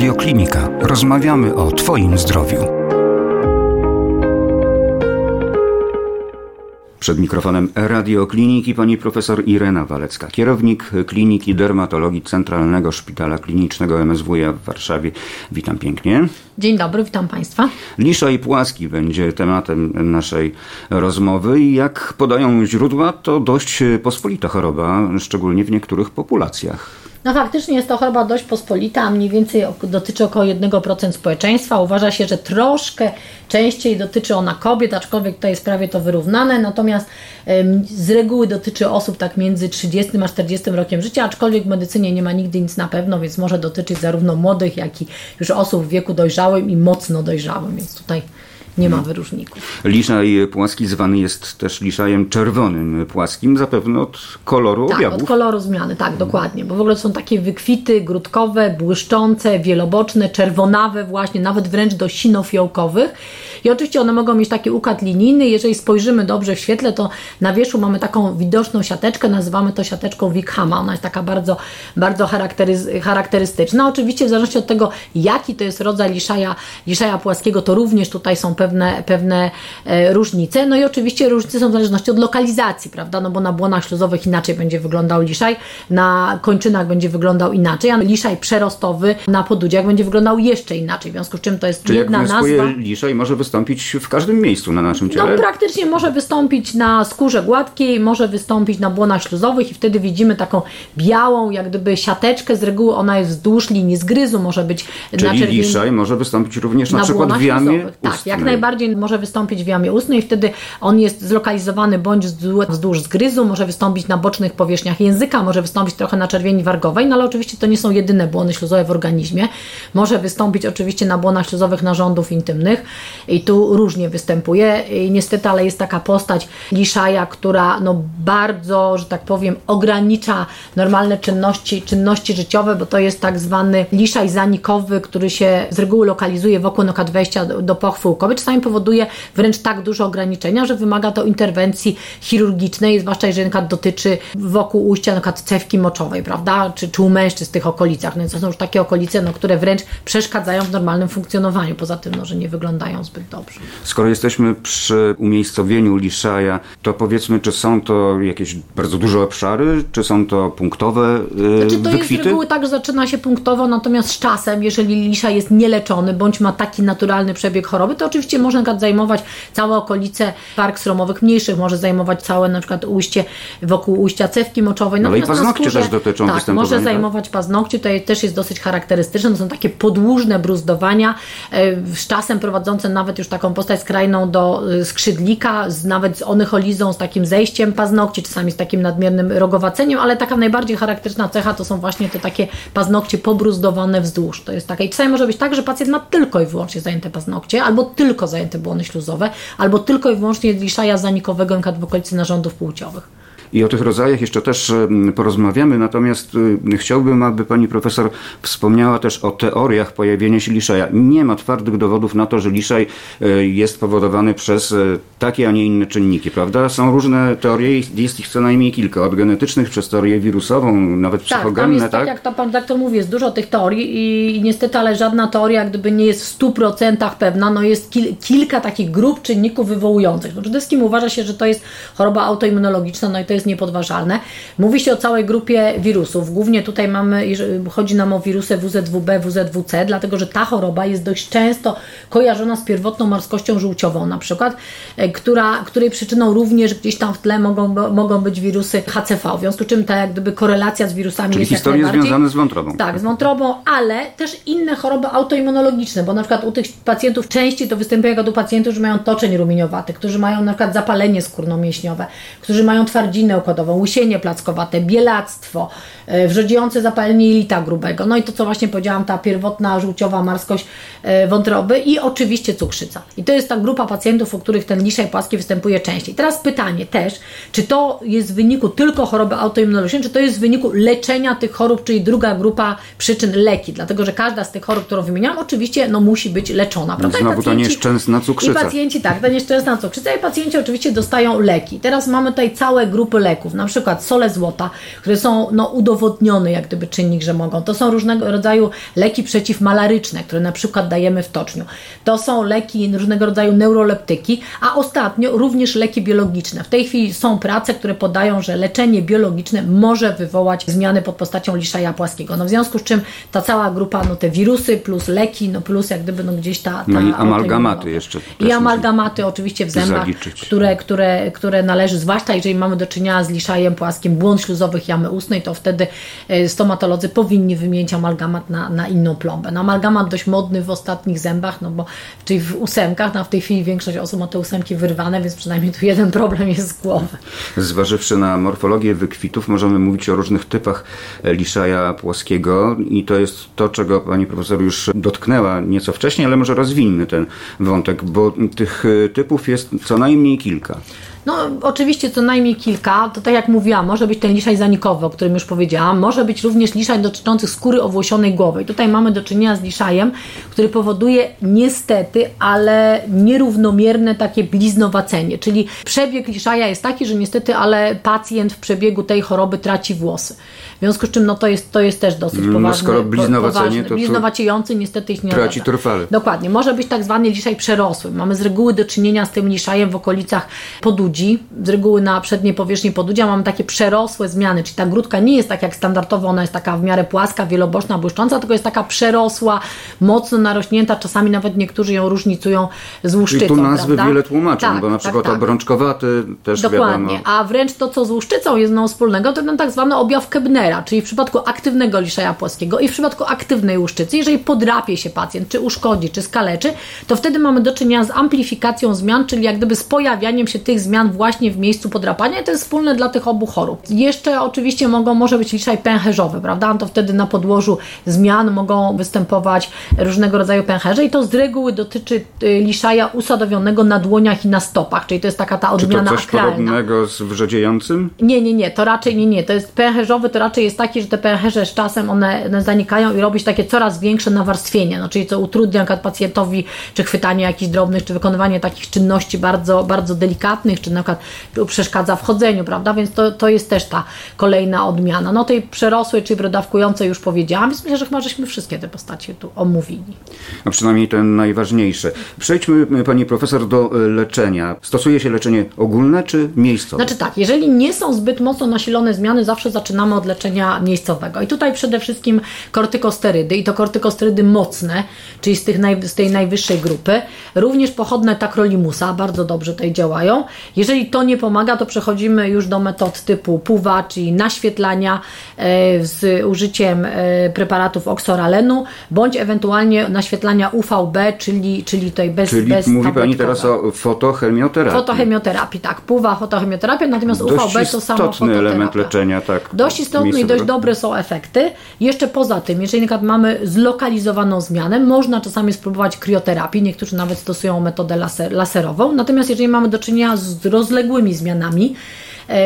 Radioklinika. Rozmawiamy o Twoim zdrowiu. Przed mikrofonem radiokliniki pani profesor Irena Walecka, kierownik Kliniki Dermatologii Centralnego Szpitala Klinicznego MSWiA w Warszawie. Witam pięknie. Dzień dobry, witam Państwa. Lisza i płaski będzie tematem naszej rozmowy i jak podają źródła, to dość pospolita choroba, szczególnie w niektórych populacjach. No faktycznie jest to choroba dość pospolita, mniej więcej dotyczy około 1% społeczeństwa. Uważa się, że troszkę częściej dotyczy ona kobiet, aczkolwiek tutaj jest prawie to wyrównane, natomiast z reguły dotyczy osób tak między 30 a 40 rokiem życia, aczkolwiek w medycynie nie ma nigdy nic na pewno, więc może dotyczyć zarówno młodych, jak i już osób w wieku dojrzałym i mocno dojrzałym, więc tutaj nie ma wyróżników. Liszaj płaski zwany jest też liszajem czerwonym płaskim, zapewne od koloru tak, objawów. od koloru zmiany, tak, dokładnie. Bo w ogóle są takie wykwity grudkowe, błyszczące, wieloboczne, czerwonawe właśnie, nawet wręcz do sinofiołkowych. I oczywiście one mogą mieć taki układ linijny. Jeżeli spojrzymy dobrze w świetle, to na wierzchu mamy taką widoczną siateczkę, nazywamy to siateczką Wickhama. Ona jest taka bardzo, bardzo charakterystyczna. Oczywiście w zależności od tego, jaki to jest rodzaj liszaja, liszaja płaskiego, to również tutaj są pewne, pewne e, różnice. No i oczywiście różnice są w zależności od lokalizacji, prawda? No bo na błonach śluzowych inaczej będzie wyglądał liszaj, na kończynach będzie wyglądał inaczej, a liszaj przerostowy na podudziach będzie wyglądał jeszcze inaczej. W związku z czym to jest Czyli jedna jak nazwa. liszaj może wystąpić w każdym miejscu na naszym ciele? No praktycznie może wystąpić na skórze gładkiej, może wystąpić na błonach śluzowych i wtedy widzimy taką białą, jak gdyby siateczkę. Z reguły ona jest wzdłuż linii zgryzu, może być Czyli na czerwieni... liszaj może wystąpić również na, na przykład w jamie. Tak, ustnej. jak najbardziej może wystąpić w jamie ustnej wtedy on jest zlokalizowany bądź wzdłuż- zgryzu, może wystąpić na bocznych powierzchniach języka, może wystąpić trochę na czerwieni wargowej, no ale oczywiście to nie są jedyne błony śluzowe w organizmie. Może wystąpić oczywiście na błonach śluzowych narządów intymnych i tu różnie występuje. I niestety, ale jest taka postać liszaja, która no bardzo, że tak powiem, ogranicza normalne czynności, czynności życiowe, bo to jest tak zwany liszaj zanikowy, który się z reguły lokalizuje wokół wejścia do, do pochwy u kobiet. Czasami powoduje wręcz tak duże ograniczenia, że wymaga to interwencji chirurgicznej, zwłaszcza jeżeli na przykład dotyczy wokół ujścia na przykład cewki moczowej, prawda? Czy, czy u mężczyzn w tych okolicach. No więc to są już takie okolice, no, które wręcz przeszkadzają w normalnym funkcjonowaniu. Poza tym, no, że nie wyglądają zbyt dobrze. Skoro jesteśmy przy umiejscowieniu liszaja, to powiedzmy, czy są to jakieś bardzo duże obszary, czy są to punktowe yy, Znaczy to jest z wykwity? reguły tak, że zaczyna się punktowo, natomiast z czasem, jeżeli lisza jest nieleczony bądź ma taki naturalny przebieg choroby, to oczywiście może na przykład zajmować całe okolice park sromowych mniejszych, może zajmować całe na przykład ujście wokół ujścia cewki moczowej. Ale i Natomiast na paznokcie skórze- też dotyczą Tak, może zajmować paznokcie, to też jest dosyć charakterystyczne, to są takie podłużne bruzdowania, e, z czasem prowadzące nawet już taką postać skrajną do e, skrzydlika, z, nawet z onycholizą, z takim zejściem paznokci, czasami z takim nadmiernym rogowaceniem, ale taka najbardziej charakterystyczna cecha to są właśnie te takie paznokcie pobruzdowane wzdłuż. To jest taka. I czasami może być tak, że pacjent ma tylko i wyłącznie zajęte paznokcie, albo tylko zajęte błony śluzowe, albo tylko i wyłącznie liszaja zanikowego przykład w okolicy narządów płciowych. I o tych rodzajach jeszcze też porozmawiamy, natomiast y, chciałbym, aby pani profesor wspomniała też o teoriach pojawienia się liszaja. Nie ma twardych dowodów na to, że liszaj y, jest powodowany przez y, takie, a nie inne czynniki, prawda? Są różne teorie, jest- ich co najmniej kilka, od genetycznych przez teorię wirusową, nawet Tak, tam psychogenne, jest tak, tak? jak to pan doktor mówi, jest dużo tych teorii i, i niestety, ale żadna teoria gdyby nie jest w 100% pewna, no jest kil, kilka takich grup czynników wywołujących. No przede wszystkim uważa się, że to jest choroba autoimmunologiczna, no i to jest niepodważalne. Mówi się o całej grupie wirusów, głównie tutaj mamy, chodzi nam o wirusy WZWB, WZWC, dlatego, że ta choroba jest dość często kojarzona z pierwotną morskością żółciową na przykład, e, która, której przyczyną również gdzieś tam w tle mogą, mogą być wirusy HCV, w związku z czym ta jak gdyby korelacja z wirusami Czyli jest jak historie związane z wątrobą. Tak, z wątrobą, ale też inne choroby autoimmunologiczne, bo na przykład u tych pacjentów częściej to występuje jak u pacjentów, którzy mają toczeń rumieniowate, którzy mają na przykład zapalenie skórno-mięśniowe, którzy mają twardzinę układową, łysienie plackowate, bielactwo, e, wrzodziejące zapalenie jelita grubego, no i to, co właśnie powiedziałam, ta pierwotna żółciowa marskość e, wątroby i oczywiście cukrzyca. I to jest ta grupa pacjentów, u których ten liszaj płaski występuje częściej. Teraz pytanie też, czy to jest w wyniku tylko choroby autoimmunologicznej, czy to jest w wyniku leczenia tych chorób, czyli druga grupa przyczyn leki, dlatego że każda z tych chorób, którą wymieniałam, oczywiście no, musi być leczona. Prawda? Znowu ta pacjenci- nieszczęsna cukrzyca. I pacjenci, tak, ta nieszczęsna cukrzyca i pacjenci oczywiście dostają leki. Teraz mamy tutaj całe grupy leków, na przykład sole złota, które są no, udowodnione jak gdyby czynnik, że mogą. To są różnego rodzaju leki przeciwmalaryczne, które na przykład dajemy w toczniu. To są leki, różnego rodzaju neuroleptyki, a ostatnio również leki biologiczne. W tej chwili są prace, które podają, że leczenie biologiczne może wywołać zmiany pod postacią liszaja płaskiego. No w związku z czym ta cała grupa, no te wirusy plus leki, no plus jak gdyby no gdzieś ta... ta no i amalgamaty jeszcze. I amalgamaty oczywiście w zębach, które, które, które należy, zwłaszcza jeżeli mamy do czynienia z liszajem płaskim, błąd śluzowych jamy ustnej, to wtedy e, stomatolodzy powinni wymienić amalgamat na, na inną plombę. No amalgamat dość modny w ostatnich zębach, no bo czyli w ósemkach, no w tej chwili większość osób ma te ósemki wyrwane, więc przynajmniej tu jeden problem jest z głowy. Zważywszy na morfologię wykwitów, możemy mówić o różnych typach liszaja płaskiego i to jest to, czego pani profesor już dotknęła nieco wcześniej, ale może rozwinny ten wątek, bo tych typów jest co najmniej kilka. No, oczywiście co najmniej kilka. To tak jak mówiłam, może być ten liszaj zanikowy, o którym już powiedziałam. Może być również liszaj dotyczący skóry owłosionej głowy. I tutaj mamy do czynienia z liszajem, który powoduje niestety, ale nierównomierne takie bliznowacenie. Czyli przebieg liszaja jest taki, że niestety, ale pacjent w przebiegu tej choroby traci włosy. W związku z czym no, to, jest, to jest też dosyć no, poważne. skoro bliznowacenie, to Bliznowaciejący niestety ich nie traci trwale. Dokładnie. Może być tak zwany liszaj przerosły. Mamy z reguły do czynienia z tym liszajem w okolicach podudzi. Z reguły na przedniej powierzchni podudzia mamy takie przerosłe zmiany, czyli ta grudka nie jest tak jak standardowo, ona jest taka w miarę płaska, wieloboczna, błyszcząca, tylko jest taka przerosła, mocno narośnięta, czasami nawet niektórzy ją różnicują z łuszczycą. I tu nazwy prawda? wiele tłumaczą, tak, bo na przykład tak, tak. obrączkowaty też Dokładnie, wiadomo. a wręcz to, co z łuszczycą jest no wspólnego, to ten tak zwany objaw Czyli w przypadku aktywnego liszaja płaskiego i w przypadku aktywnej łuszczycy, jeżeli podrapie się pacjent, czy uszkodzi, czy skaleczy, to wtedy mamy do czynienia z amplifikacją zmian, czyli jak gdyby z pojawianiem się tych zmian właśnie w miejscu podrapania i to jest wspólne dla tych obu chorób. Jeszcze oczywiście mogą, może być liszaj pęcherzowy, prawda? To wtedy na podłożu zmian mogą występować różnego rodzaju pęcherze i to z reguły dotyczy y, liszaja usadowionego na dłoniach i na stopach, czyli to jest taka ta odmiana Czy to coś akralna. podobnego z wrzodziejącym? Nie, nie, nie, to raczej nie, nie. To jest pęcherzowy, to raczej jest taki, że te pęcherze z czasem one, one zanikają i robi się takie coraz większe nawarstwienie, no, czyli co utrudnia pacjentowi czy chwytanie jakichś drobnych, czy wykonywanie takich czynności bardzo, bardzo delikatnych, czy na przykład przeszkadza w chodzeniu, prawda? Więc to, to jest też ta kolejna odmiana. No tej przerosłej czy brodawkującej już powiedziałam, więc myślę, że chyba żeśmy wszystkie te postacie tu omówili. A przynajmniej ten najważniejszy. Przejdźmy Pani Profesor do e, leczenia. Stosuje się leczenie ogólne czy miejscowe? Znaczy tak, jeżeli nie są zbyt mocno nasilone zmiany, zawsze zaczynamy od leczenia leczenia miejscowego. I tutaj przede wszystkim kortykosterydy i to kortykosterydy mocne, czyli z, tych naj, z tej najwyższej grupy. Również pochodne takrolimusa bardzo dobrze tutaj działają. Jeżeli to nie pomaga, to przechodzimy już do metod typu PUWA, czyli naświetlania e, z użyciem e, preparatów oksoralenu, bądź ewentualnie naświetlania UVB, czyli, czyli tutaj bez Czyli bez mówi Pani teraz o fotochemioterapii. Fotochemioterapii, tak. PUWA, fotochemioterapia, natomiast Dość UVB to samo istotny element leczenia, tak. Dość istotny i dość dobre są efekty. Jeszcze poza tym, jeżeli na przykład mamy zlokalizowaną zmianę, można czasami spróbować krioterapii, niektórzy nawet stosują metodę laser, laserową, natomiast jeżeli mamy do czynienia z rozległymi zmianami,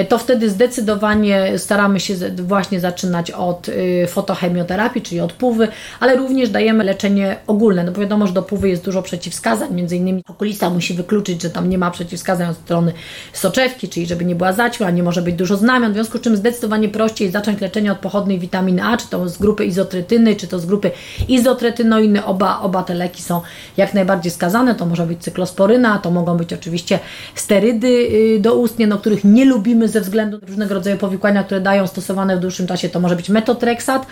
to wtedy zdecydowanie staramy się właśnie zaczynać od y, fotochemioterapii, czyli od pływy, ale również dajemy leczenie ogólne. No bo wiadomo, że do pływy jest dużo przeciwwskazań, między innymi okulista musi wykluczyć, że tam nie ma przeciwwskazań od strony soczewki, czyli żeby nie była zaćma, nie może być dużo znamion, w związku z czym zdecydowanie prościej zacząć leczenie od pochodnej witaminy A, czy to z grupy izotretyny, czy to z grupy izotretynoiny. Oba, oba te leki są jak najbardziej skazane. To może być cyklosporyna, to mogą być oczywiście sterydy y, doustnie, no, których nie lubimy mówimy ze względu na różnego rodzaju powikłania, które dają stosowane w dłuższym czasie, to może być metotreksat.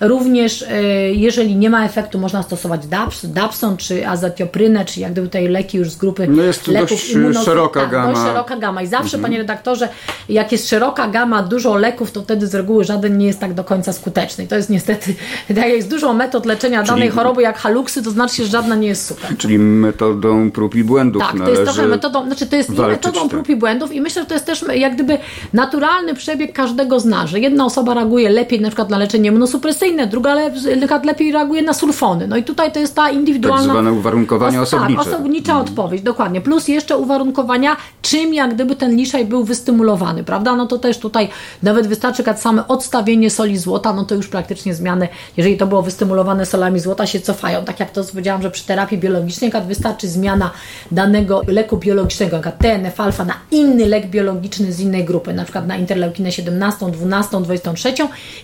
Również e, jeżeli nie ma efektu, można stosować DAPS, DAPSON czy azatioprynę, czy jak gdyby tutaj leki już z grupy no jest leków dość szeroka tak, gama. Dość szeroka gama. I zawsze, mhm. panie redaktorze, jak jest szeroka gama, dużo leków, to wtedy z reguły żaden nie jest tak do końca skuteczny. I to jest niestety, tak jak jest dużo metod leczenia czyli, danej choroby jak haluksy, to znaczy, że żadna nie jest super. Czyli metodą prób i błędów Tak, to jest trochę metodą, znaczy to jest metodą tak. prób i błędów i myślę, że to jest też jak gdyby naturalny przebieg każdego zna, że jedna osoba reaguje lepiej na przykład na leczenie immunosupresyjne, druga le lepiej reaguje na sulfony. No i tutaj to jest ta indywidualna... Tak zwane uwarunkowania osobnicze. Tak, osobnicza mm. odpowiedź, dokładnie. Plus jeszcze uwarunkowania, czym jak gdyby ten liszaj był wystymulowany, prawda? No to też tutaj nawet wystarczy kad same odstawienie soli złota, no to już praktycznie zmiany, jeżeli to było wystymulowane solami złota, się cofają. Tak jak to powiedziałam, że przy terapii biologicznej, kad wystarczy zmiana danego leku biologicznego, jak TNF-alfa na inny lek biologiczny z innej grupy, na przykład na interleukinę 17, 12, 23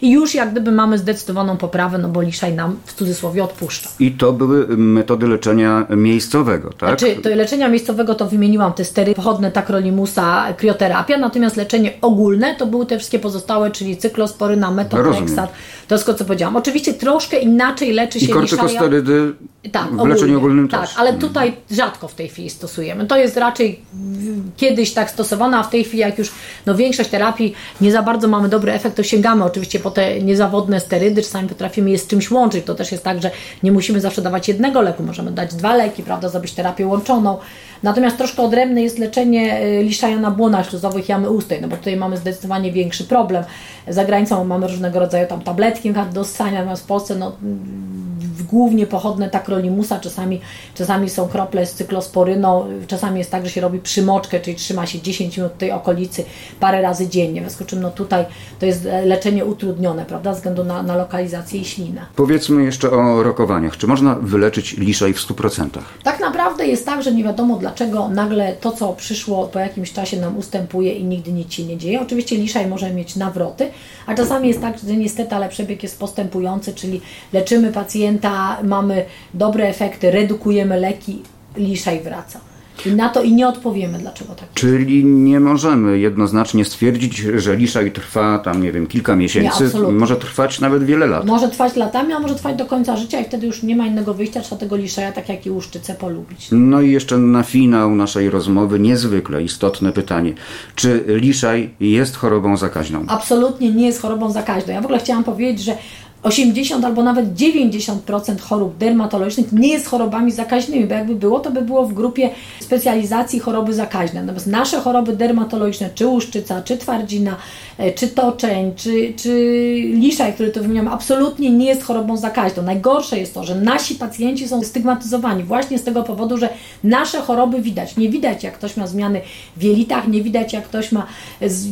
i już jak gdyby mamy zdecydowaną poprawę, no bo liszaj nam w cudzysłowie odpuszcza. I to były metody leczenia miejscowego, tak? Znaczy, to leczenia miejscowego to wymieniłam te stery pochodne takrolimusa, krioterapia, natomiast leczenie ogólne to były te wszystkie pozostałe, czyli cyklosporyna, metotrexat, to wszystko co powiedziałam. Oczywiście troszkę inaczej leczy się I kortykosterydy tak, w leczeniu ogólnym tak, też. ale tutaj rzadko w tej chwili stosujemy. To jest raczej kiedyś tak stosowane, a w tej chwili jak już no, większość terapii nie za bardzo mamy dobry efekt, to sięgamy oczywiście po te niezawodne sterydy, czasami potrafimy je z czymś łączyć. To też jest tak, że nie musimy zawsze dawać jednego leku, możemy dać dwa leki, prawda, zrobić terapię łączoną. Natomiast troszkę odrębne jest leczenie y, liszaja na błonach śluzowych jamy ustej, no bo tutaj mamy zdecydowanie większy problem. Za granicą mamy różnego rodzaju tam tabletki do ssania, natomiast w Polsce no, głównie pochodne takrolimusa, czasami, czasami są krople z cyklosporyną, czasami jest tak, że się robi przymoczkę, czyli trzyma się 10 minut tej okolicy parę razy dziennie, w związku z czym no tutaj to jest leczenie utrudnione, prawda, ze względu na, na lokalizację i ślinę. Powiedzmy jeszcze o rokowaniach. Czy można wyleczyć liszaj w 100%? Tak naprawdę jest tak, że nie wiadomo dlaczego nagle to, co przyszło po jakimś czasie nam ustępuje i nigdy nic się nie dzieje. Oczywiście liszaj może mieć nawroty, a czasami jest tak, że niestety, ale przebieg jest postępujący, czyli leczymy pacjenta mamy dobre efekty, redukujemy leki, liszaj wraca. I na to i nie odpowiemy, dlaczego tak Czyli nie możemy jednoznacznie stwierdzić, że liszaj trwa tam, nie wiem, kilka miesięcy. Nie, może trwać nawet wiele lat. Może trwać latami, a może trwać do końca życia i wtedy już nie ma innego wyjścia, trzeba tego liszaja, tak jak i łuszczycę, polubić. No i jeszcze na finał naszej rozmowy niezwykle istotne pytanie. Czy liszaj jest chorobą zakaźną? Absolutnie nie jest chorobą zakaźną. Ja w ogóle chciałam powiedzieć, że 80 albo nawet 90% chorób dermatologicznych nie jest chorobami zakaźnymi, bo jakby było, to by było w grupie specjalizacji choroby zakaźne. Natomiast nasze choroby dermatologiczne, czy łuszczyca, czy twardzina, e, czy toczeń, czy, czy liszaj, który tu wymieniam, absolutnie nie jest chorobą zakaźną. Najgorsze jest to, że nasi pacjenci są stygmatyzowani właśnie z tego powodu, że nasze choroby widać. Nie widać, jak ktoś ma zmiany w jelitach, nie widać, jak ktoś ma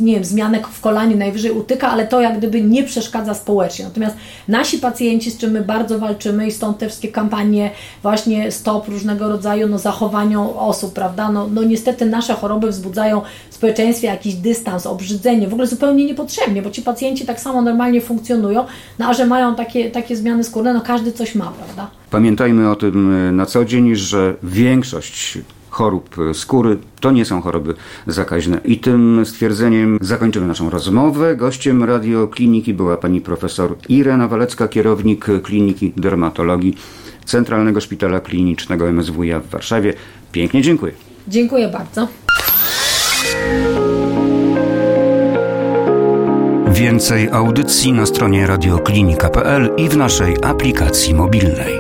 nie wiem, zmianek w kolanie, najwyżej utyka, ale to jak gdyby nie przeszkadza społecznie. Natomiast nasi pacjenci, z czym my bardzo walczymy i stąd te wszystkie kampanie właśnie stop różnego rodzaju no, zachowaniom osób, prawda? No, no niestety nasze choroby wzbudzają w społeczeństwie jakiś dystans, obrzydzenie, w ogóle zupełnie niepotrzebnie, bo ci pacjenci tak samo normalnie funkcjonują, no a że mają takie, takie zmiany skórne, no każdy coś ma, prawda? Pamiętajmy o tym e, na co dzień, że większość chorób skóry to nie są choroby zakaźne. I tym stwierdzeniem zakończymy naszą rozmowę. Gościem radiokliniki była pani profesor Irena Walecka, kierownik Kliniki Dermatologii Centralnego Szpitala Klinicznego MSWiA w Warszawie. Pięknie dziękuję. Dziękuję bardzo. Więcej audycji na stronie radioklinika.pl i w naszej aplikacji mobilnej.